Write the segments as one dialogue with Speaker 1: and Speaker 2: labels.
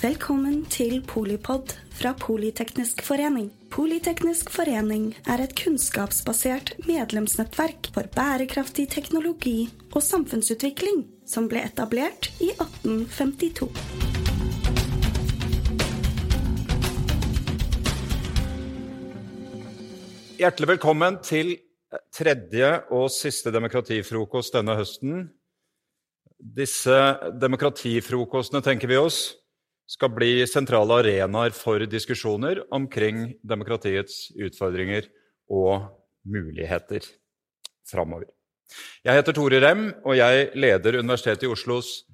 Speaker 1: Velkommen til Polipod fra Politeknisk forening. Politeknisk forening er et kunnskapsbasert medlemsnettverk for bærekraftig teknologi og samfunnsutvikling som ble etablert i 1852.
Speaker 2: Hjertelig velkommen til tredje og siste demokratifrokost denne høsten. Disse demokratifrokostene, tenker vi oss, skal bli sentrale arenaer for diskusjoner omkring demokratiets utfordringer og muligheter framover. Jeg heter Tore Rem, og jeg leder Universitetet i Oslos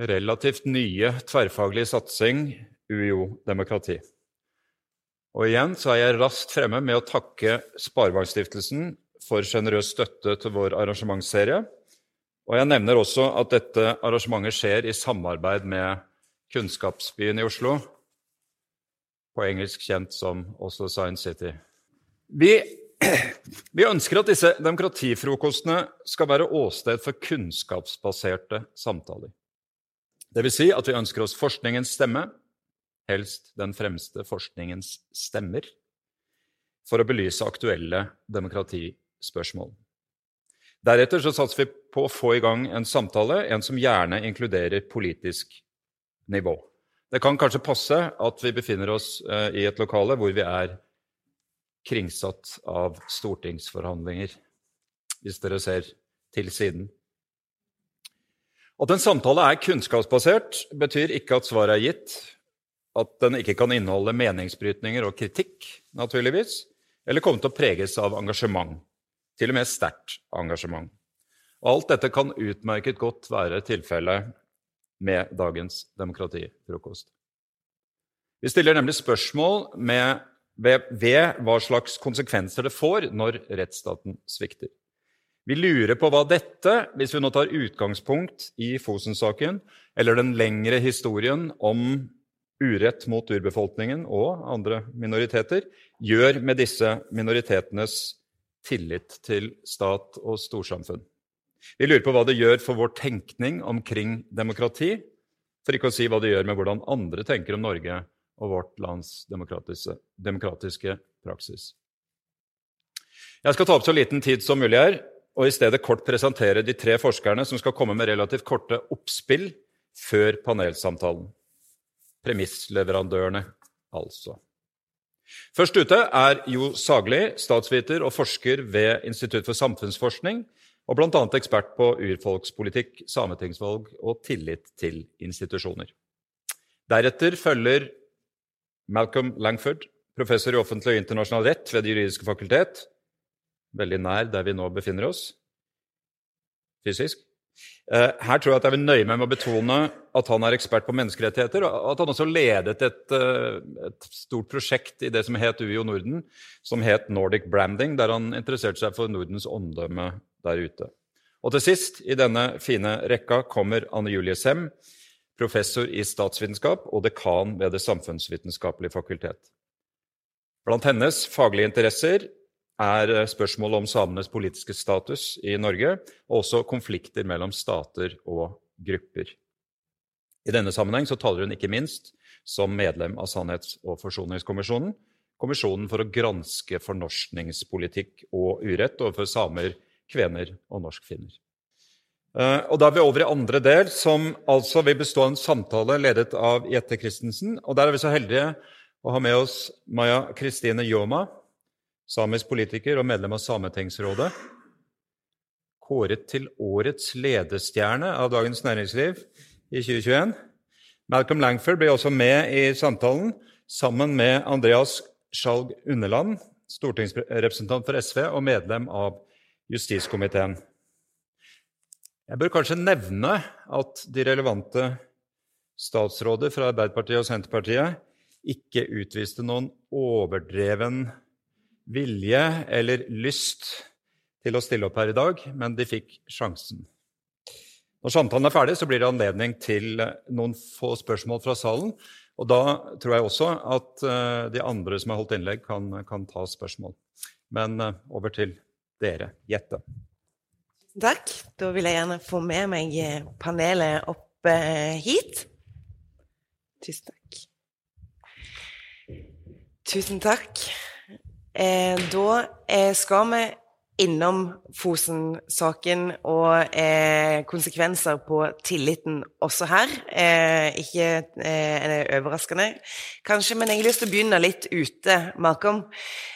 Speaker 2: relativt nye tverrfaglige satsing UiO demokrati. Og igjen så er jeg raskt fremme med å takke Sparebankstiftelsen for sjenerøs støtte til vår arrangementsserie. Og jeg nevner også at dette arrangementet skjer i samarbeid med Kunnskapsbyen i Oslo, på engelsk kjent som Oslo Science City. Vi, vi ønsker at disse demokratifrokostene skal være åsted for kunnskapsbaserte samtaler. Det vil si at vi ønsker oss forskningens stemme, helst den fremste forskningens stemmer, for å belyse aktuelle demokratispørsmål. Deretter så satser vi på å få i gang en samtale, en som gjerne inkluderer politisk nivå. Det kan kanskje passe at vi befinner oss eh, i et lokale hvor vi er kringsatt av stortingsforhandlinger, hvis dere ser til siden. At en samtale er kunnskapsbasert, betyr ikke at svaret er gitt, at den ikke kan inneholde meningsbrytninger og kritikk, naturligvis, eller komme til å preges av engasjement, til og med sterkt engasjement. Alt dette kan utmerket godt være tilfellet med dagens demokratifrokost. Vi stiller nemlig spørsmål med, ved, ved hva slags konsekvenser det får når rettsstaten svikter. Vi lurer på hva dette, hvis vi nå tar utgangspunkt i Fosen-saken, eller den lengre historien om urett mot urbefolkningen og andre minoriteter, gjør med disse minoritetenes tillit til stat og storsamfunn. Vi lurer på hva det gjør for vår tenkning omkring demokrati, for ikke å si hva det gjør med hvordan andre tenker om Norge og vårt lands demokratiske, demokratiske praksis. Jeg skal ta opp så liten tid som mulig her, og i stedet kort presentere de tre forskerne som skal komme med relativt korte oppspill før panelsamtalen premissleverandørene, altså. Først ute er Jo Sagli, statsviter og forsker ved Institutt for samfunnsforskning, og bl.a. ekspert på urfolkspolitikk, sametingsvalg og tillit til institusjoner. Deretter følger Malcolm Langford, professor i offentlig og internasjonal rett ved Det juridiske fakultet, veldig nær der vi nå befinner oss fysisk. Eh, her tror jeg at jeg vil nøye meg med å betone at han er ekspert på menneskerettigheter, og at han også ledet et, eh, et stort prosjekt i det som het UiO Norden, som het Nordic Branding, der han interesserte seg for Nordens omdømme der ute. Og til sist i denne fine rekka kommer Anne Julie Sem, professor i statsvitenskap og dekan ved Det samfunnsvitenskapelige fakultet. Blant hennes faglige interesser er eh, spørsmålet om samenes politiske status i Norge, og også konflikter mellom stater og grupper. I denne sammenheng så taler hun ikke minst som medlem av Sannhets- og forsoningskommisjonen, kommisjonen for å granske fornorskningspolitikk og urett overfor samer, kvener og norskfinner. Eh, og Da er vi over i andre del, som altså vil bestå av en samtale ledet av Jette Christensen. Og Der er vi så heldige å ha med oss Maja Kristine Yoma, samisk politiker og medlem av Sametingsrådet. Kåret til årets ledestjerne av Dagens Næringsliv i 2021. Malcolm Langford ble også med i samtalen, sammen med Andreas Skjalg Underland, stortingsrepresentant for SV og medlem av justiskomiteen. Jeg bør kanskje nevne at de relevante statsråder fra Arbeiderpartiet og Senterpartiet ikke utviste noen overdreven vilje eller lyst til å stille opp her i dag, men de fikk sjansen. Når samtalen er ferdig, så blir det anledning til noen få spørsmål fra salen. Og da tror jeg også at eh, de andre som har holdt innlegg, kan, kan ta spørsmål. Men eh, over til dere. Gjette.
Speaker 3: Takk. Da vil jeg gjerne få med meg panelet opp hit. Tusen takk. Tusen takk. Eh, da eh, skal vi innom Fosen-saken og eh, konsekvenser på tilliten også her. Eh, ikke eh, overraskende, kanskje, men jeg har lyst til å begynne litt ute, Malcolm.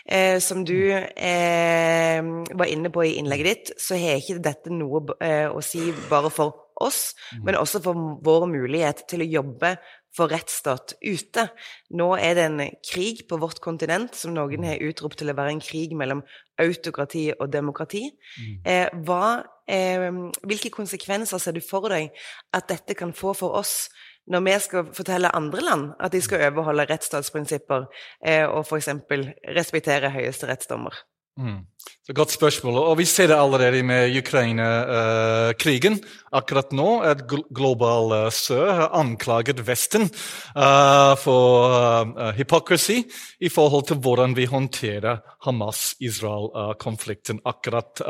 Speaker 3: Eh, som du eh, var inne på i innlegget ditt, så har ikke dette noe å si bare for oss, men også for vår mulighet til å jobbe for rettsstat ute. Nå er det en krig på vårt kontinent som noen har utropt til å være en krig mellom autokrati og demokrati. Mm. Eh, hva, eh, hvilke konsekvenser ser du for deg at dette kan få for oss når vi skal fortelle andre land at de skal overholde rettsstatsprinsipper eh, og f.eks. respektere høyesterettsdommer?
Speaker 4: Mm. Så Godt spørsmål. Og Vi ser det allerede med Ukraina-krigen. Akkurat nå at Global uh, Sør har anklaget Vesten uh, for uh, hypocrisy i forhold til hvordan vi håndterer Hamas-Israel-konflikten akkurat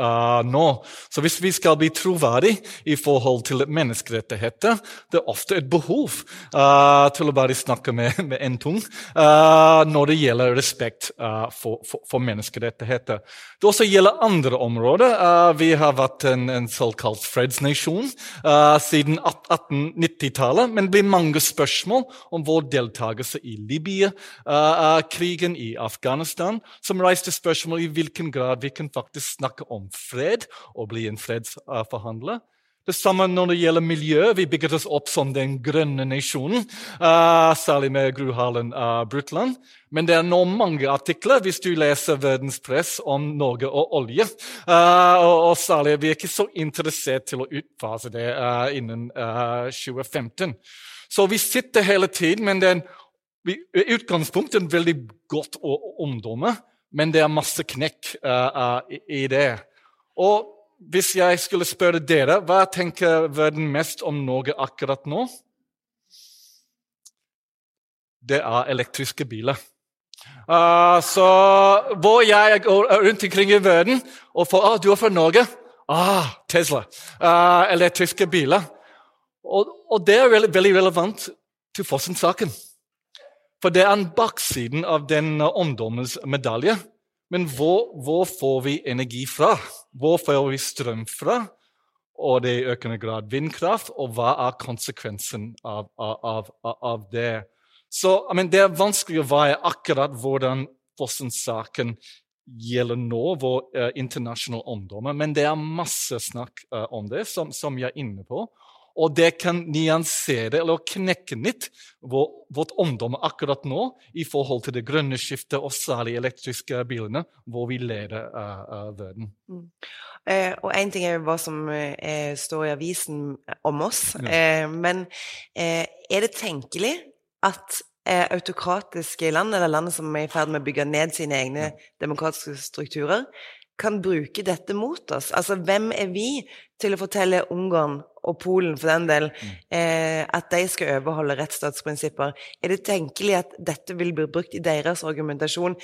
Speaker 4: nå. Så hvis vi skal bli troverdige i forhold til menneskerettigheter, det er ofte et behov til å bare snakke med, med en tung når det gjelder respekt for, for, for menneskerettigheter. Det også gjelder andre områder. Uh, vi har vært en, en såkalt fredsnasjon uh, siden 1890-tallet, men det blir mange spørsmål om vår deltakelse i Libya-krigen, uh, i Afghanistan, som reiste spørsmål i hvilken grad vi kan faktisk snakke om fred og bli en fredsforhandler. Det samme når det gjelder miljø. Vi bygget oss opp som den grønne nasjonen, uh, særlig med Gro Harlem uh, Brundtland. Men det er nå mange artikler hvis du leser verdenspress om Norge og olje. Uh, og, og, særlig vi er ikke så interessert til å utfase det uh, innen 2015. Så vi sitter hele tiden, men det er i utgangspunktet veldig godt å omdomme, men det er masse knekk i, i det. Og hvis jeg skulle spørre dere, hva tenker verden mest om Norge akkurat nå? Det er elektriske biler. Uh, så hvor jeg går rundt omkring i verden og får ah, 'Du er fra Norge?' Ah, Tesla. Uh, elektriske biler. Og, og, det er veldig, veldig relevant til Fossen-saken. For det er en baksiden av den uh, omdommens medalje. Men hvor, hvor, får vi energi fra? Hvor får vi strøm fra? Og det er i økende grad vindkraft. Og hva er konsekvensen av, av, av, av det? Så men Det er vanskelig å veie akkurat hvordan Fossen-saken gjelder nå, vår uh, internasjonale omdømme. Men det er masse snakk uh, om det, som, som jeg er inne på. Og det kan nyansere eller knekke litt vårt omdømme akkurat nå i forhold til det grønne skiftet, og særlig elektriske bilene, hvor vi leder uh, verden. Mm.
Speaker 3: Eh, og én ting er hva som eh, står i avisen om oss, ja. eh, men eh, er det tenkelig at eh, autokratiske land, eller land som er i ferd med å bygge ned sine egne demokratiske strukturer, kan bruke dette mot oss. Altså, hvem er vi til å fortelle Ungarn, og Polen for den del, mm. eh, at de skal overholde rettsstatsprinsipper? Er det tenkelig at dette vil bli brukt i deres argumentasjon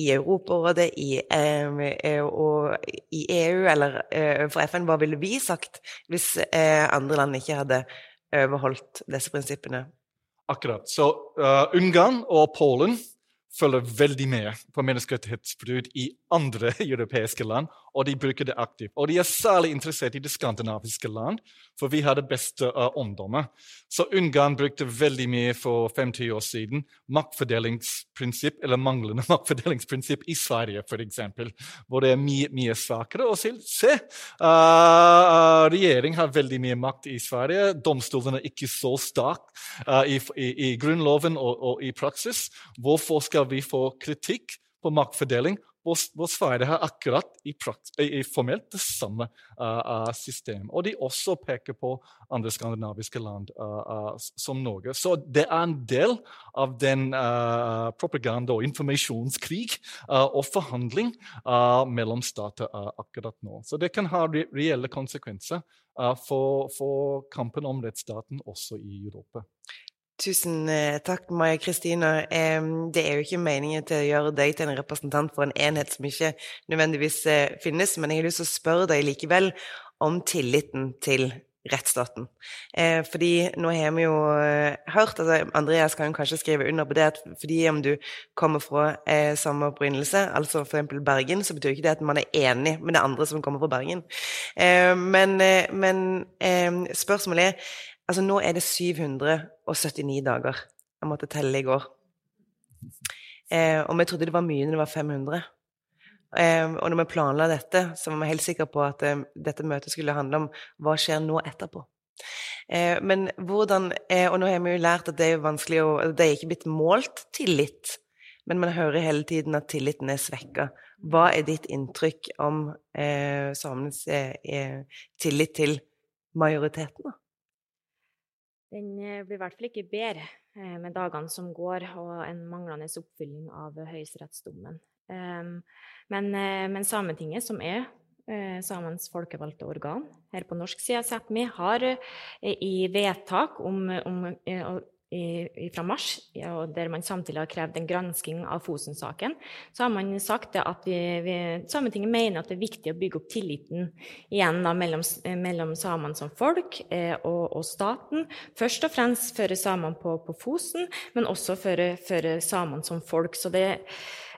Speaker 3: i Europarådet i, eh, eh og i EU eller eh, for FN? Hva ville vi sagt hvis eh, andre land ikke hadde overholdt disse prinsippene?
Speaker 4: Akkurat. Så uh, Ungarn og Polen følger veldig med på menneskerettighetsbrudd i andre europeiske land, og de bruker det aktivt. Og de er særlig interessert i det skandinaviske land, for vi har det beste uh, omdømmet. Så Ungarn brukte veldig mye for 50 år siden maktfordelingsprinsipp, eller manglende maktfordelingsprinsipp i Sverige, f.eks., hvor det er mye, mye svakere. Og se, se uh, uh, regjeringen har veldig mye makt i Sverige. Domstolene er ikke så sterke uh, i, i, i, grunnloven og, og i praksis. Hvorfor skal vi få kritikk på maktfordeling hvor Sverige har akkurat i, i, formelt det samme uh, uh, system. Og de også peker på andre skandinaviske land uh, som Norge. Så det er en del av den propaganda- og informasjonskrig og forhandling mellom stater akkurat nå. Så det kan ha re reelle konsekvenser for, for kampen om rettsstaten også i Europa.
Speaker 3: Tusen eh, takk, Maja Kristina. Det er jo ikke meningen til å gjøre deg til en representant for en enhet som ikke nødvendigvis eh, finnes, men jeg har lyst til å spørre deg likevel om tilliten til rettsstaten. Eh, fordi nå har vi jo hørt altså Andreas kan kanskje skrive under på det at fordi om du kommer fra samme opprinnelse, altså f.eks. Bergen, så betyr ikke det at man er enig med det andre som kommer fra Bergen. Men, men spørsmålet er Altså, nå er det 779 dager. Jeg måtte telle i går. og vi trodde det var mye når det var 500. Eh, og når vi planla dette, så var vi helt sikre på at eh, dette møtet skulle handle om hva skjer nå etterpå. Uh, men hvordan uh, Og nå har vi jo lært at det er vanskelig å Det er ikke blitt målt tillit, men man hører hele tiden at tilliten er svekka. Hva er ditt inntrykk om eh, samenes tillit til majoriteten? da?
Speaker 5: Den blir i hvert fall ikke bedre med dagene som går, og en manglende oppfylling av høyesterettsdommen. Um, men, eh, men Sametinget, som er samens folkevalgte organ her på norsk side, Sápmi, har eh, i vedtak om, om fra mars, der man samtidig har krevd en gransking av Fosen-saken, så har man sagt at vi, vi, Sametinget mener at det er viktig å bygge opp tilliten igjen da, mellom, mellom samene som folk eh, og, og, staten. Først og fremst føre samene på, på, Fosen, men også føre, for samene som folk. Så det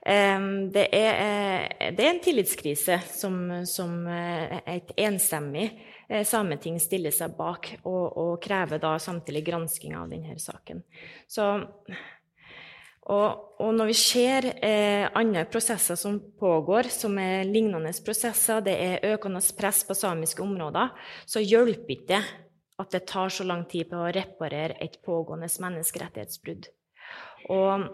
Speaker 5: det er, eh, det er, en tillitskrise som, som eh, et enstemmig eh, Sameting stiller seg bak, og, og krever da samtidig gransking av denne saken. Så, og, og, når vi ser eh, andre prosesser som pågår, som er lignende prosesser, det er økende press på samiske områder, så hjelper ikke at det tar så lang tid på å reparere et pågående menneskerettighetsbrudd. Og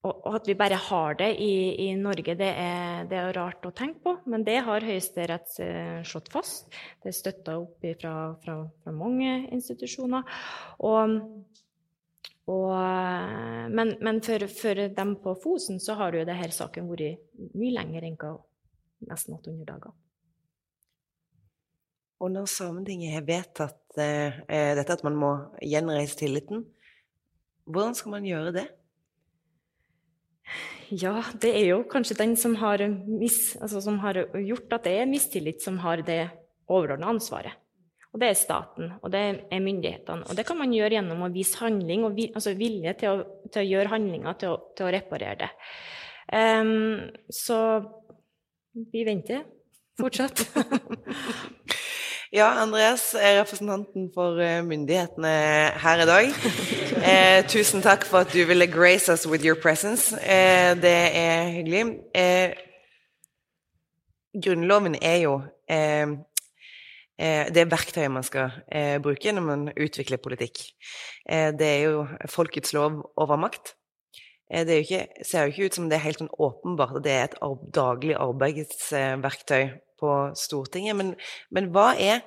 Speaker 5: og at vi bare har det i, i Norge, det er, det er, rart å tenke på, men det har Høyesterett eh, slått fast. Det er støtta opp fra, fra, fra, mange institusjoner. Og, og, men, men for, for, dem på Fosen så har jo denne saken vært mye lenger enn nesten 800 dager.
Speaker 3: Og når Sametinget har vedtatt eh, dette at man må gjenreise tilliten, hvordan skal man gjøre det?
Speaker 5: Ja, det er jo kanskje den som har, mis, altså som har gjort at det er mistillit, som har det overordna ansvaret. Og det er staten, og det er myndighetene. Og det kan man gjøre gjennom å vise handling, og vi, altså vilje til å, til å, gjøre handlinger til å, til å reparere det. Um, så vi venter fortsatt.
Speaker 3: Ja, Andreas er representanten for eh, myndighetene her i dag. Eh, tusen takk for at du ville grace us with your presence. Eh, det er hyggelig. Eh, grunnloven er jo eh, eh, det verktøyet man skal bruke når man utvikler politikk. det er jo folkets lov over makt. Det ikke, ser jo ikke ut som det er helt sånn åpenbart at det er et daglig arbeidsverktøy på Stortinget. Men, men hva er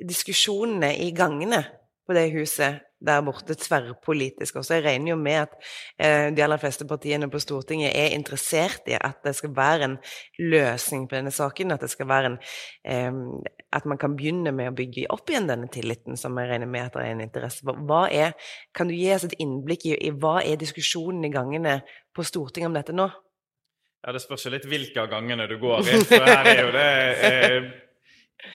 Speaker 3: diskusjonene i gangene på det huset der borte tverrpolitisk også. Jeg regner jo med at eh, de aller fleste partiene på Stortinget er interessert i at det skal være en løsning på denne saken. At en eh, At man kan begynne med å bygge opp igjen denne tilliten, som jeg regner med at det er en interesse for. Kan du gi oss et innblikk i, i hva er diskusjonen i gangene på Stortinget om dette nå?
Speaker 6: Ja, Det spørs jo litt hvilke av gangene du går i. For her er jo det eh,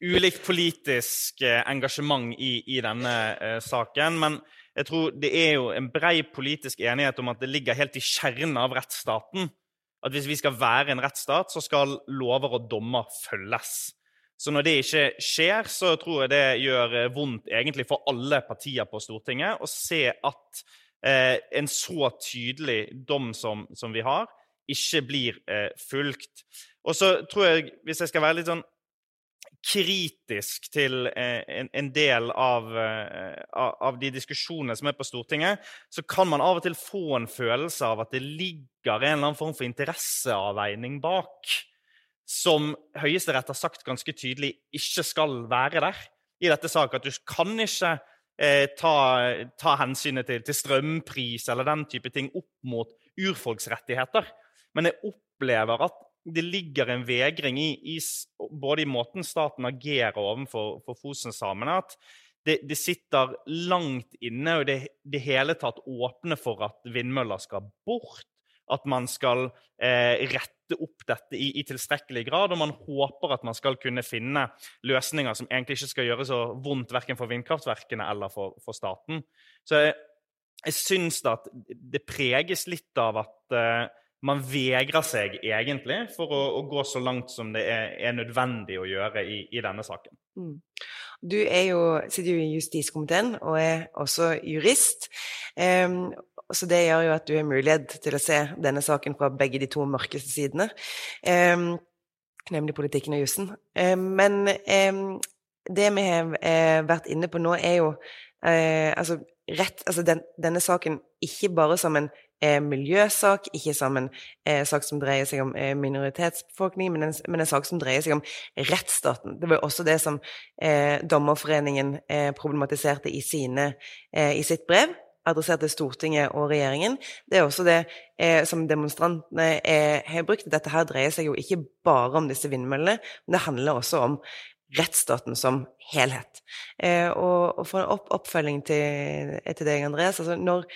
Speaker 6: ulikt politisk eh, engasjement i, i denne eh, saken. Men jeg tror det er jo en brei politisk enighet om at det ligger helt i kjernen av rettsstaten. At hvis vi skal være en rettsstat, så skal lover og dommer følges. Så når det ikke skjer, så tror jeg det gjør eh, vondt egentlig for alle partier på Stortinget å se at eh, en så tydelig dom som, som vi har, ikke blir eh, fulgt. Og så tror jeg, hvis jeg skal være litt sånn kritisk til eh, en, en, del av, eh, av, de diskusjonene som er på Stortinget, så kan man av og til få en følelse av at det ligger en eller annen form for interesseavveining bak, som Høyesterett har sagt ganske tydelig ikke skal være der i dette saken. At du kan ikke eh, ta, ta, hensynet til, til strømpris eller den type ting opp mot urfolksrettigheter. Men jeg opplever at det ligger en vegring i, i, både i måten staten agerer overfor Fosen-samene, at det, det, sitter langt inne og det, det hele tatt åpner for at vindmøller skal bort. at man skal eh, rette opp dette i, i, tilstrekkelig grad, og man håper at man skal kunne finne løsninger som egentlig ikke skal gjøre så vondt verken for vindkraftverkene eller for, for staten. Så jeg, jeg syns at det preges litt av at eh, man vegrer seg egentlig for å, å, gå så langt som det er, er nødvendig å gjøre i, i denne saken. Mm.
Speaker 3: Du jo, sitter jo i justiskomiteen og er også jurist. Um, så det gjør jo at du har mulighet til å se denne saken fra begge de to mørkeste sidene, um, nemlig politikken og jussen. Um, men det vi har uh, vært inne på nå, er jo uh, altså, rett, altså den, denne saken ikke bare som en eh, miljøsak, ikke som en eh, sak som dreier seg om eh, minoritetsbefolkning, men en, men en, sak som dreier seg om rettsstaten. Det var også det som eh, Dommerforeningen eh, problematiserte i, sine, eh, i, sitt brev, adressert til Stortinget og regjeringen. Det er også det som demonstrantene har brukt. Dette her dreier seg jo ikke bare om disse vindmøllene, men det handler også om rettsstaten som helhet. Eh, og, og, for en opp, oppfølging til, til deg, Andreas altså når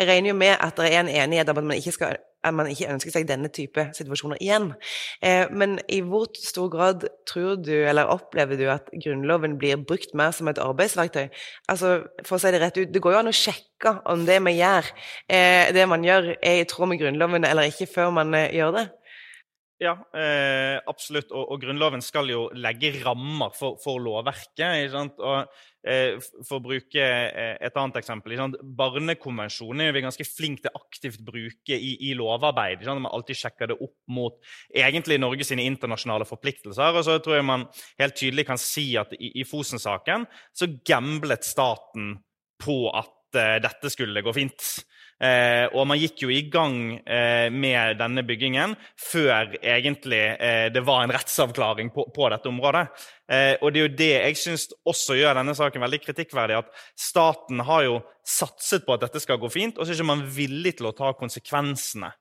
Speaker 3: jeg regner jo med at det er en enighet om at man ikke, skal, at man ikke ønsker seg denne type situasjoner igjen. Eh, men i hvor stor grad tror du, eller opplever du, at Grunnloven blir brukt mer som et arbeidsverktøy? Altså, For å si det rett ut, det går jo an å sjekke om det vi gjør, eh, det man gjør, er i tråd med Grunnloven eller ikke, før man eh, gjør det.
Speaker 6: Ja, eh, absolutt. Og, og, Grunnloven skal jo legge rammer for, for lovverket. Og, eh, for å bruke eh, et annet eksempel Barnekonvensjonen er vi ganske flinke til aktivt bruke i, i lovarbeid. Man alltid sjekker det opp mot egentlig Norge sine internasjonale forpliktelser. Og så tror jeg man helt tydelig kan si at i, i Fosen-saken så gamblet staten på at eh, dette skulle gå fint. Eh, og man gikk jo i gang eh, med denne byggingen før egentlig eh, det var en rettsavklaring på, på dette området. Eh, og det er jo det jeg syns også gjør denne saken veldig kritikkverdig. At staten har jo satset på at dette skal gå fint, og så er ikke man villig til å ta konsekvensene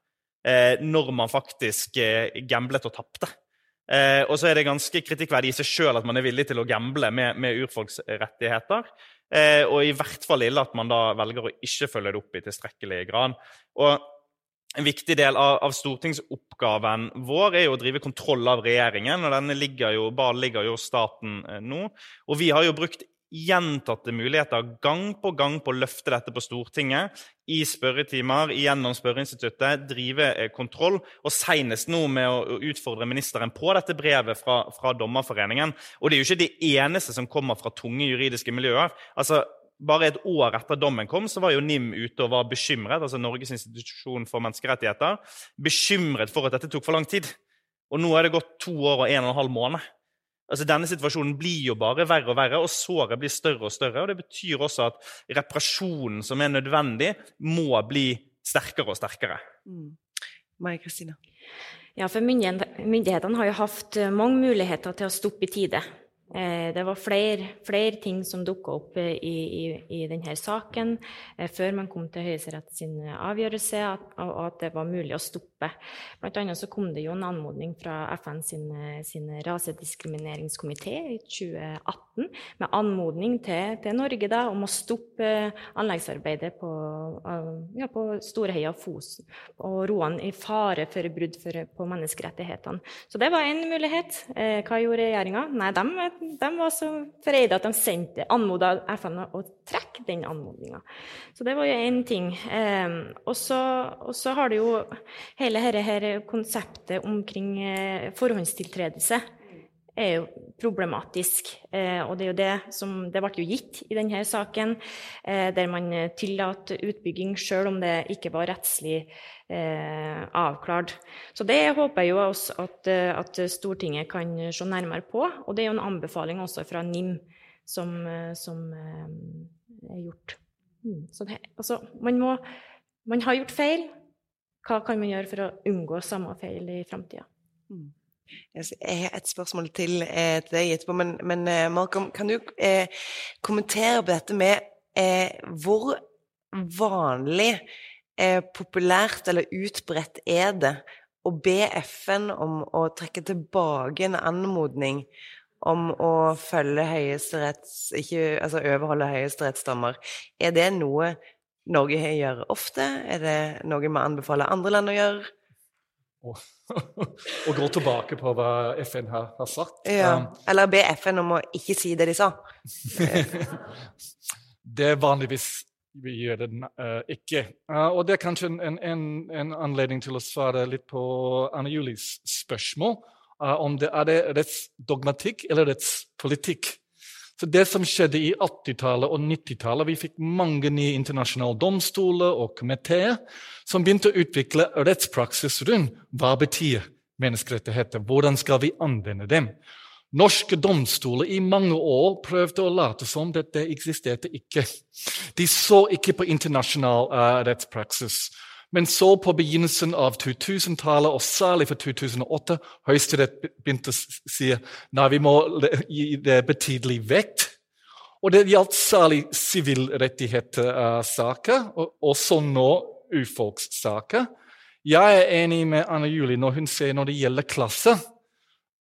Speaker 6: eh, når man faktisk eh, gamblet og tapte. Og så er det ganske kritikkverdig i seg sjøl at man er villig til å gamble med, med urfolks. Eh, og i hvert fall ille at man da velger å ikke følge det opp i tilstrekkelig grad. Og en viktig del av, av, stortingsoppgaven vår er jo å drive kontroll av regjeringen. og denne ligger jo, Bare ligger jo staten eh, nå. Og vi har jo brukt gjentatte muligheter gang på gang på å løfte dette på Stortinget, i spørretimer, gjennom spørreinstituttet, drive eh, kontroll, og senest nå med å utfordre ministeren på dette brevet fra, fra Dommerforeningen. Og det er jo ikke de eneste som kommer fra tunge juridiske miljøer. altså bare et år etter dommen kom, så var jo NIM ute og var bekymret altså Norges institusjon for menneskerettigheter, bekymret for at dette tok for lang tid. Og nå er det gått to år og en og en halv måned. Altså, denne situasjonen blir jo bare verre og verre, og såret blir større og større. og Det betyr også at reparasjonen som er nødvendig, må bli sterkere og sterkere. Mm.
Speaker 3: Kristina?
Speaker 5: Ja, for Myndighetene har jo hatt mange muligheter til å stoppe i tide. Eh, det var flere, flere ting som dukka opp i, i, i, denne saken eh, før man kom til Høyesterett sin avgjørelse, og at det var mulig å stoppe. Blant annet så kom det jo en anmodning fra FN sin, sin rasediskrimineringskomité i 2018 med anmodning til, til Norge da, om å stoppe anleggsarbeidet på, ja, på Storheia Fosen og Roan i fare for brudd på menneskerettighetene. Så det var én mulighet. Eh, hva gjorde regjeringa? Nei, de de var så forreide at de sendte, anmoda FN å trekke den anmodninga. Så det var jo én ting. Eh, og så har det jo hele dette konseptet omkring eh, forhåndstiltredelse er jo problematisk. Eh, og det er jo det som Det ble jo gitt i denne saken, eh, der man tillater utbygging selv om det ikke var rettslig eh, avklart. Så det håper jeg jo også at, eh, at, Stortinget kan se nærmere på. Og det er jo en anbefaling også fra NIM som, eh, som eh, er gjort. Så det, altså, man, må, man har gjort feil. Hva kan man gjøre for å unngå samme feil i framtida?
Speaker 3: Mm. Jeg har et spørsmål til, eh, til deg etterpå, men, men Malcolm, kan du eh, kommentere på dette med eh, hvor vanlig eh, populært eller utbredt er det å be FN om å trekke tilbake en anmodning om å følge høyesteretts Ikke altså overholde høyesterettsdommer? Er det noe Norge gjør ofte? Er det noe vi anbefaler andre land å gjøre?
Speaker 4: Og, og gå tilbake på hva FN har, har sagt.
Speaker 3: Ja.
Speaker 4: Um,
Speaker 3: Eller be FN om å ikke si det de sa?
Speaker 4: det er vanligvis vi gjør det uh, ikke. Uh, og det er kanskje en, en, en, anledning til å svare litt på Anne Julies spørsmål uh, om det er det rettsdogmatikk eller rettspolitikk. Så Det som skjedde i 80-tallet og 90-tallet Vi fikk mange nye internasjonale domstoler og komiteer som begynte å utvikle rettspraksis rundt hva betyr menneskerettigheter. Hvordan skal vi anvende dem? Norske domstoler i mange år prøvde å late som dette eksisterte ikke. De så ikke på internasjonal uh, rettspraksis. Men så på begynnelsen av 2000-tallet, og særlig for 2008, Høyesterett begynte å si nei, vi må gi det betydelig vekt. Og det gjaldt særlig sivilrettighetssaker, uh, og også nå urfolkssaker. Jeg er enig med Anne Julie når hun sier når det gjelder klasse,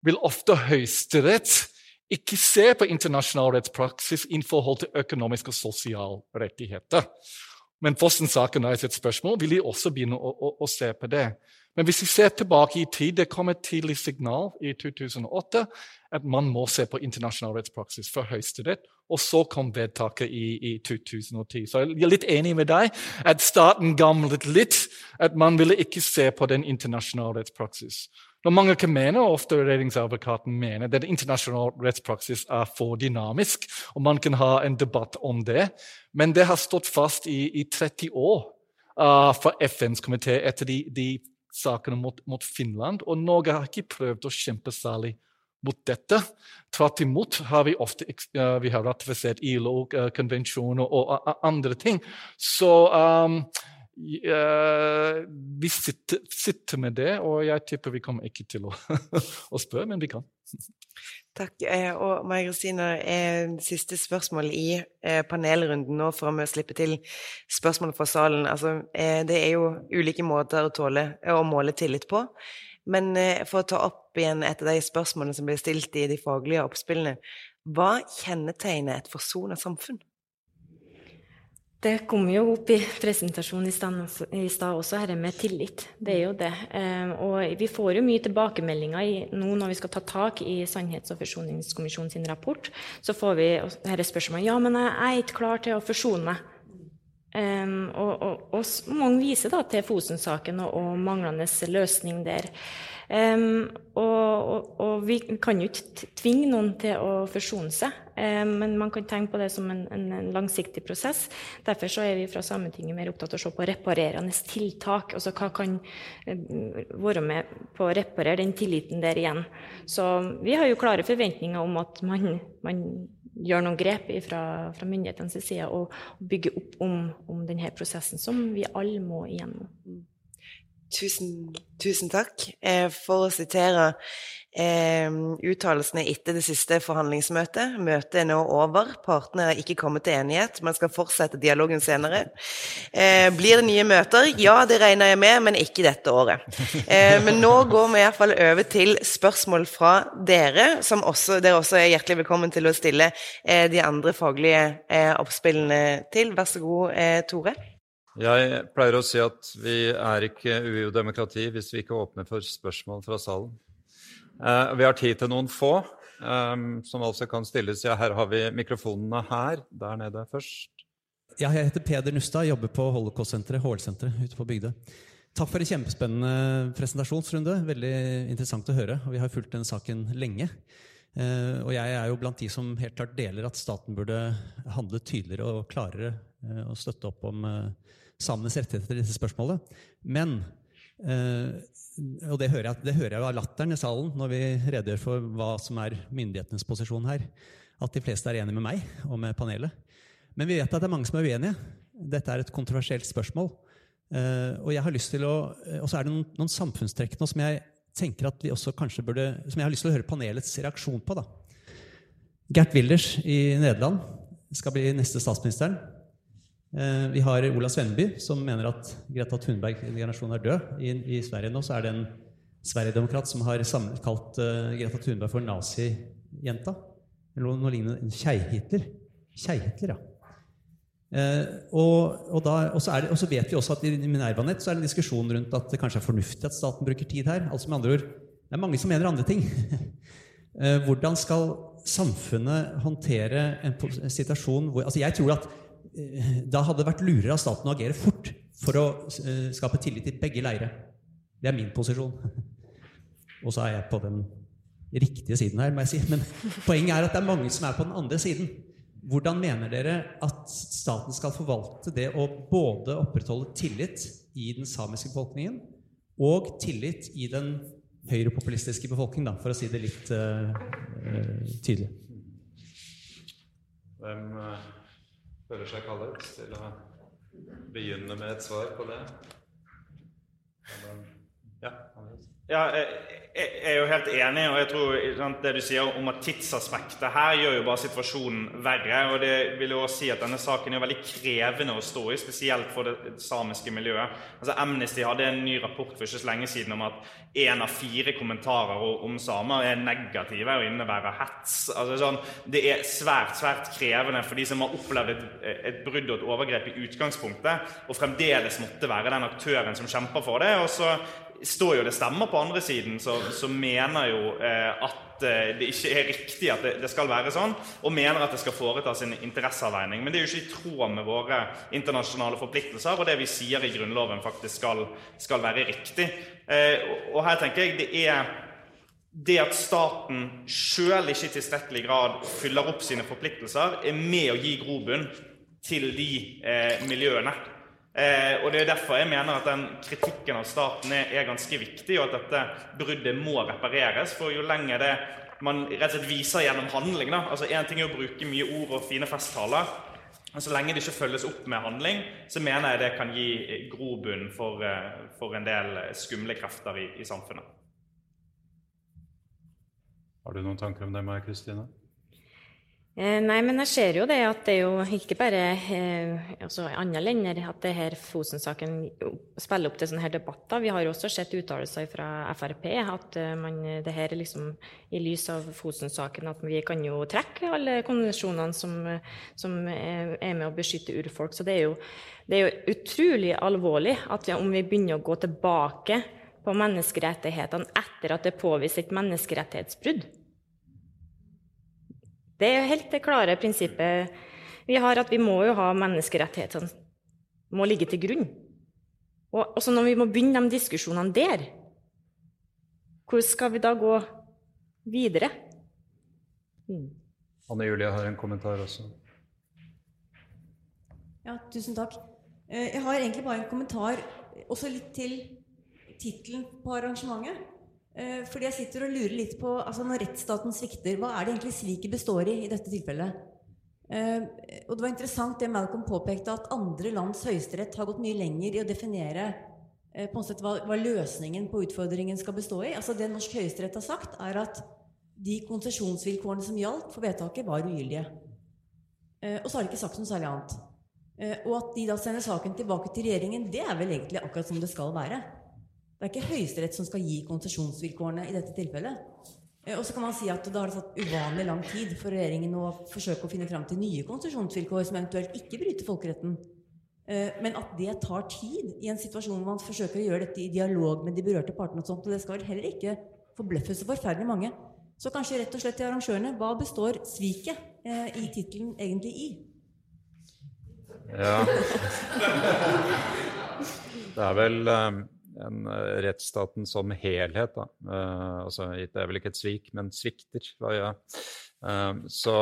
Speaker 4: vil ofte Høyesterett ikke se på internasjonal rettspraksis i forhold til økonomiske og sosiale rettigheter. Men Fossen-saken er et spørsmål. Vil de også begynne å, å, å, se på det? Men hvis vi ser tilbake i tid, det kom et tidlig signal i 2008 at man må se på internasjonal rettspraksis for Høyesterett. Og så kom vedtaket i, i, 2010. Så jeg er litt enig med deg at staten gamlet litt. At man ville ikke se på den internasjonale rettspraksis. Når mange kan og ofte regjeringsadvokaten mener, at internasjonal rettspraksis er for dynamisk, og man kan ha en debatt om det. Men det har stått fast i, i 30 år uh, fra FNs komité etter de, de sakene mot, mot, Finland. Og Norge har ikke prøvd å kjempe særlig mot dette. Tvert imot har vi ofte uh, vi har ratifisert ILO-konvensjoner uh, og uh, andre ting. Så um, vi sitter, sitter, med det, og jeg tipper vi kommer ikke til å, å spørre, men vi kan.
Speaker 3: Takk. Eh, og Maja Kristine, eh, siste spørsmål i panelrunden nå for å slippe til spørsmål fra salen. Altså, det er jo ulike måter å, tåle, å måle tillit på. Men for å ta opp igjen et av de spørsmålene som ble stilt i de faglige oppspillene, hva kjennetegner et forsona samfunn?
Speaker 5: Det kom jo opp i presentasjonen i stad også, dette med tillit. Det er jo det. Ehm, og vi får jo mye tilbakemeldinger nå når vi skal ta tak i Sannhets- og forsoningskommisjonens rapport. Så får vi dette spørsmålet ja, men jeg er ikke klar til å forsone meg. Um, og, og, og, mange viser da til Fosen-saken og, og, manglende løsning der. Um, og, vi kan jo ikke tvinge noen til å forsone seg, um, men man kan tenke på det som en, en, en, langsiktig prosess. Derfor så er vi fra Sametinget mer opptatt av å se på reparerende tiltak. altså Hva kan være med på å reparere den tilliten der igjen. Så vi har jo klare forventninger om at man, man gjør noen grep fra, fra myndighetenes side og, bygge opp om, om, denne prosessen, som vi alle må igjennom.
Speaker 3: Tusen, tusen takk. Eh, for å sitere eh, uttalelsene etter det siste forhandlingsmøtet. Møtet er nå over. Partene har ikke kommet til enighet. Man skal fortsette dialogen senere. Eh, blir det nye møter? Ja, det regner jeg med, men ikke dette året. Eh, men nå går vi i hvert fall over til spørsmål fra dere, som også, dere også er hjertelig velkommen til å stille eh, de andre faglige eh, oppspillene til. Vær så god, Tore.
Speaker 2: Jeg pleier å si at vi er ikke UiO-demokrati hvis vi ikke åpner for spørsmål fra salen. Eh, vi har tid til noen få, eh, som altså kan stilles. Ja, her har vi mikrofonene her. Der nede først.
Speaker 7: Ja, jeg heter Peder Nustad, jobber på Holocaust-senteret, HL-senteret ute på Bygdøy. Takk for en kjempespennende presentasjonsrunde. Veldig interessant å høre. og Vi har fulgt den saken lenge. Uh, og jeg er jo blant de som helt klart deler at staten burde handle tydeligere og klarere og støtte opp om samenes rettigheter i disse spørsmålet. Men eh, og det hører, jeg, det hører jeg av latteren i salen når vi redegjør for hva som er myndighetenes posisjon her. At de fleste er enige med meg og med panelet. Men vi vet at det er mange som er uenige. Dette er et kontroversielt spørsmål. Uh, og jeg har lyst til å, og så er det noen, noen samfunnstrekk nå som jeg tenker at vi også kanskje burde, som jeg har lyst til å høre panelets reaksjon på. da. Gert Wilders i Nederland skal bli neste statsministeren. Eh, vi har Ola Svenneby, som mener at Greta Thunberg-generasjonen er død. I, I, Sverige nå så er det en Sverigedemokrat som har kalt uh, Greta Thunberg for nazijenta. Eller noe lignende. En Kei-Hitler. Ja. Uh, og, og, så vet vi også at i Minerva-nett så er det en diskusjon rundt at det kanskje er fornuftig at staten bruker tid her. Altså med andre ord, Det er mange som mener andre ting. uh, hvordan skal samfunnet håndtere en situasjon hvor altså Jeg tror at da hadde det vært lurere av staten å agere fort for å eh, skape tillit i begge leire. Det er min posisjon. og så er jeg på den riktige siden her, må jeg si. Men poenget er at det er mange som er på den andre siden. Hvordan mener dere at staten skal forvalte det å både opprettholde tillit i den samiske befolkningen og tillit i den høyrepopulistiske befolkningen, da, for å si det litt uh, tydelig?
Speaker 2: Hvem uh, føler seg kallet til å begynne med et svar på det?
Speaker 6: Ja, ja, jeg er jo helt enig, og jeg tror det du sier om at tidsaspektet her gjør jo bare situasjonen verre. og det vil jo også si at Denne saken er veldig krevende å stå i, spesielt for det samiske miljøet. Altså Amnesty hadde en ny rapport for ikke så lenge siden om at én av fire kommentarer om samer er negative og innebærer hets. Altså sånn, Det er svært svært krevende for de som har opplevd et, et brudd og et overgrep i utgangspunktet, og fremdeles måtte være den aktøren som kjemper for det. og så står jo det stemmer på andre siden, som mener jo eh, at eh, det ikke er riktig at det, skal være sånn, og mener at det skal foretas en interesseavveining. Men det er jo ikke i tråd med våre internasjonale forpliktelser, og det vi sier i Grunnloven, faktisk skal, skal være riktig. Eh, og her tenker jeg det er det at staten sjøl ikke i tilstrekkelig grad fyller opp sine forpliktelser, er med å gi grobunn til de miljøene. Eh, og Det er derfor jeg mener at den kritikken av staten er, er, ganske viktig, og at dette bruddet må repareres. For jo lenger det man rett og slett viser gjennom handling da, altså Én ting er å bruke mye ord og fine festtaler. Men så lenge det ikke følges opp med handling, så mener jeg det kan gi grobunn for, eh, for en del skumle krefter i, i samfunnet.
Speaker 2: Har du noen tanker om det, Maja Kristine?
Speaker 5: Eh, nei, men jeg ser jo det at det er jo ikke bare eh, altså andre länder at det her Fosen-saken spiller opp til sånne her debatter. Vi har jo også sett uttalelser fra Frp at eh, man, det her er liksom i lys av Fosen-saken at vi kan jo trekke alle konvensjonene som, som, er med å beskytte urfolk. Så det er jo, det er jo utrolig alvorlig at vi, om vi begynner å gå tilbake på menneskerettighetene etter at det er påvist et menneskerettighetsbrudd. Det er helt det klare prinsippet vi har, at vi må jo ha menneskerettighetene må ligge til grunn. Og også når vi må begynne de diskusjonene der, hvor skal vi da gå videre?
Speaker 2: Mm. Anne Julie har en kommentar også.
Speaker 8: Ja, tusen takk. Eh, jeg har egentlig bare en kommentar også litt til tittelen på arrangementet. Eh, fordi jeg sitter og lurer litt på altså Når rettsstaten svikter, hva er det egentlig sviket består i i dette tilfellet? Eh, og Det var interessant det Malcolm påpekte, at andre lands høyesterett har gått mye lenger i å definere eh, på en sett hva, hva, løsningen på utfordringen skal bestå i. Altså Det norsk høyesterett har sagt, er at de konsesjonsvilkårene som gjaldt for vedtaket, var ugyldige. Og så har de ikke sagt noe særlig annet. Og at de da sender saken tilbake til regjeringen, det er vel egentlig akkurat som det skal være. Det er ikke Høyesterett som skal gi konsesjonsvilkårene i dette tilfellet. Eh, og så kan man si at da har det tatt uvanlig lang tid for regjeringen å forsøke å finne fram til nye konsesjonsvilkår som eventuelt ikke bryter folkeretten. Eh, men at det tar tid i en situasjon hvor man forsøker å gjøre dette i dialog med de berørte partene, og sånt, og det skal vel heller ikke forbløffe så forferdelig mange. Så kanskje rett og slett til arrangørene hva består sviket eh, i tittelen egentlig i?
Speaker 2: Ja Det er vel um en eh, rettsstaten som helhet. Da. Uh, altså, det er vel ikke et svik, men svikter. Ja. Uh, så,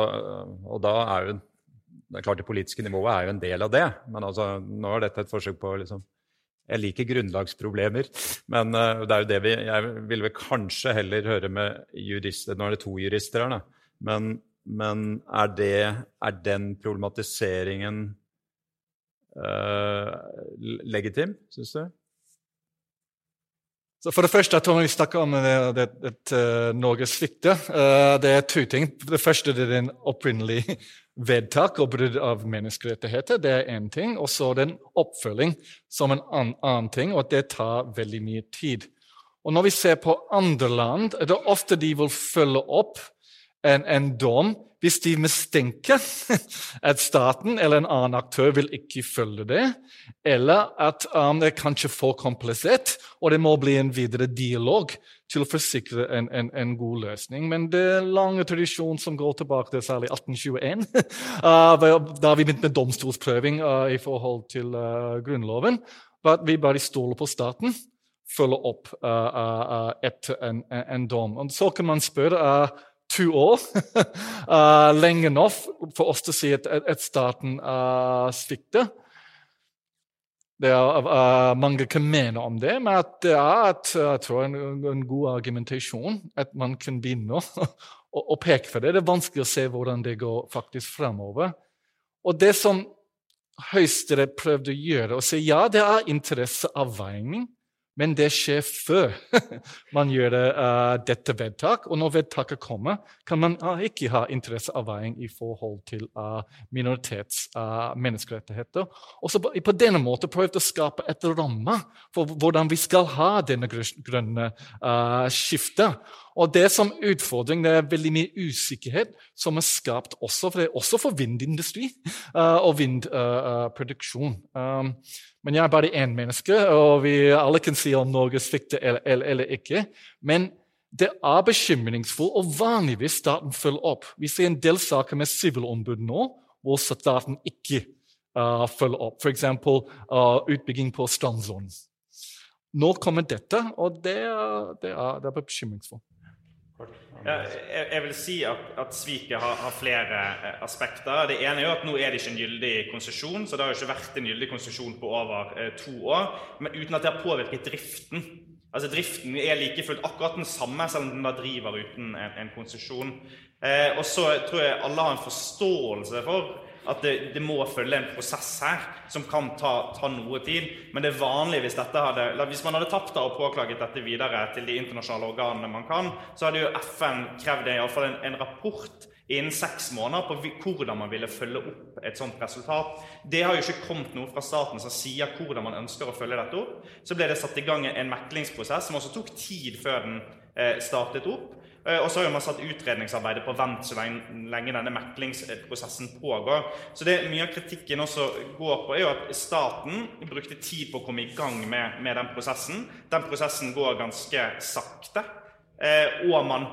Speaker 2: og da er jo det er klart Det politiske nivået er jo en del av det, men altså, nå er dette et forsøk på liksom, Jeg liker grunnlagsproblemer, men det er jo det vi Jeg ville vel kanskje heller høre med jurister Nå er det to jurister her, da. Men, men er, det, er den problematiseringen legitim, syns du?
Speaker 4: Så for det første, vi snakker om det, uh, Norge svikter, uh, det er to ting. Det første det er en opprinnelig vedtak og brudd av menneskerettigheter. Det er én ting. Og så den oppfølging som en annen ting, og det tar veldig mye tid. Og Når vi ser på andre land, er det ofte de vil følge opp en, en dom hvis de mistenker at staten eller en annen aktør vil ikke følge det, eller at um, det er kanskje for komplisert, og det må bli en videre dialog til å forsikre en, en, en god løsning. Men det er lange tradisjon som går tilbake til særlig 1821, uh, da vi begynte med domstolsprøving uh, i forhold til uh, Grunnloven. At vi bare stoler på staten, følger opp uh, uh, etter en, en, dom. Og så kan man spørre to år uh, lenge nok for oss til å si at, at staten uh, svikter. Det er uh, Mange kan mene om det, men det er et, jeg tror, en, en, god argumentasjon at man kan begynne å, peke for det. Det er vanskelig å se hvordan det går faktisk fremover. Og det som Høyesterett prøvde å gjøre, å si ja, det er interesseavveining, men det skjer før man gjør det, uh, dette vedtak. Og når vedtaket kommer, kan man uh, ikke ha interesseavveiing i forhold til uh, minoritets menneskerettigheter. Og så på, på denne måten prøvd å skape et ramme for hvordan vi skal ha denne grønne skiftet. Og det som utfordring, det er veldig mye usikkerhet som er skapt også for, også for vindindustri og vindproduksjon. Um, men jeg er bare én menneske, og vi alle kan si om Norge svikter eller, eller, eller, ikke. Men det er bekymringsfullt, og vanligvis staten følger opp. Vi ser en del saker med sivilombud nå hvor staten ikke uh, følger opp. F.eks. Uh, utbygging på strandsonen. Nå kommer dette, og det, det, er, det er bekymringsfullt.
Speaker 6: Jeg, vil si at, at sviket har, har, flere eh, aspekter. Det ene er jo at nå er det ikke en gyldig konsesjon. Så det har jo ikke vært en gyldig konsesjon på over eh, to år. Men uten at det har påvirket driften. Altså Driften er like fullt akkurat den samme selv om den da driver uten en, en konsesjon. Eh, og så tror jeg alle har en forståelse for at det, det, må følge en prosess her som kan ta, ta, noe tid. Men det er vanlig hvis, hadde, hvis man hadde tapt og påklaget dette videre til de internasjonale organene man kan, så hadde jo FN krevd iallfall en, en rapport innen seks måneder på hvordan man ville følge opp et sånt resultat. Det har jo ikke kommet noe fra staten som sier hvordan man ønsker å følge dette opp. Så ble det satt i gang en meklingsprosess som også tok tid før den eh, startet opp. Eh, og så har man satt utredningsarbeidet på vent så lenge, denne meklingsprosessen pågår. Så det mye av kritikken også går på, er jo at staten brukte tid på å komme i gang med, med den prosessen. Den prosessen går ganske sakte. Eh, og man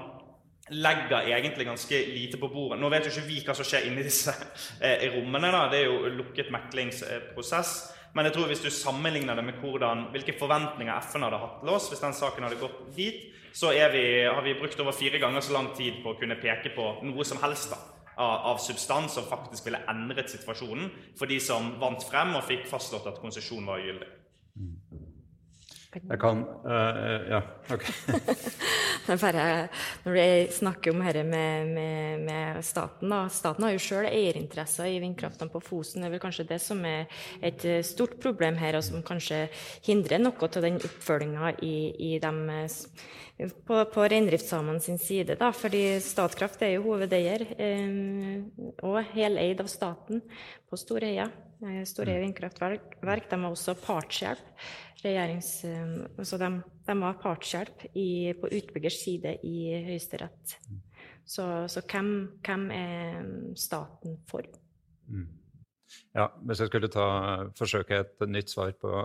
Speaker 6: legger egentlig ganske lite på bordet. Nå vet jo ikke vi hva som skjer inni disse eh, rommene. da, Det er jo lukket meklingsprosess. Men jeg tror hvis du sammenligner det med hvordan, hvilke forventninger FN hadde hatt til oss hvis den saken hadde gått dit, så vi, har vi brukt over fire ganger så lang tid på å kunne peke på noe som helst da, av, substans som faktisk ville endret situasjonen for de som vant frem og fikk fastslått at konsesjon var ugyldig.
Speaker 2: Jeg kan uh, Ja, OK.
Speaker 5: bare, når vi snakker om dette med, med, med, staten da. Staten har jo sjøl eierinteresser i vindkraftene på Fosen. Det er vel kanskje det som er et eh, stort problem her, og som kanskje hindrer noe av den oppfølginga i, i dem på, på reindriftssamene sin side. Da. Fordi Statkraft er jo hovedeier, eh, og heleid av staten på Storheia. Storheia mm. vindkraftverk. De har også partshjelp. Eh, altså de, de har partshjelp i, på utbyggers side i Høyesterett. Så, så hvem, hvem, er staten for? Mm.
Speaker 2: Ja, Hvis jeg skulle ta, forsøke et nytt svar på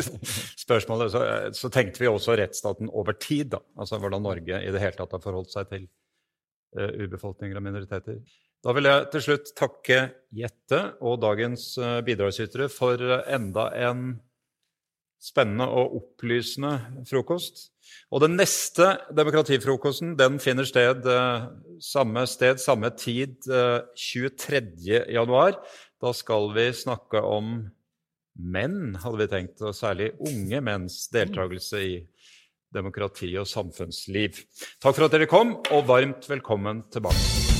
Speaker 2: spørsmålet, så, så, tenkte vi også rettsstaten over tid. da, altså Hvordan Norge i det hele tatt har forholdt seg til uh, urbefolkninger og minoriteter. Da vil jeg til slutt takke Jette og dagens uh, bidragsytere for enda en spennende og opplysende frokost. Og den neste demokratifrokosten den finner sted eh, samme sted, samme tid, eh, 23. januar. Da skal vi snakke om menn, hadde vi tenkt, og særlig unge menns deltakelse i demokrati og samfunnsliv. Takk for at dere kom, og varmt velkommen tilbake.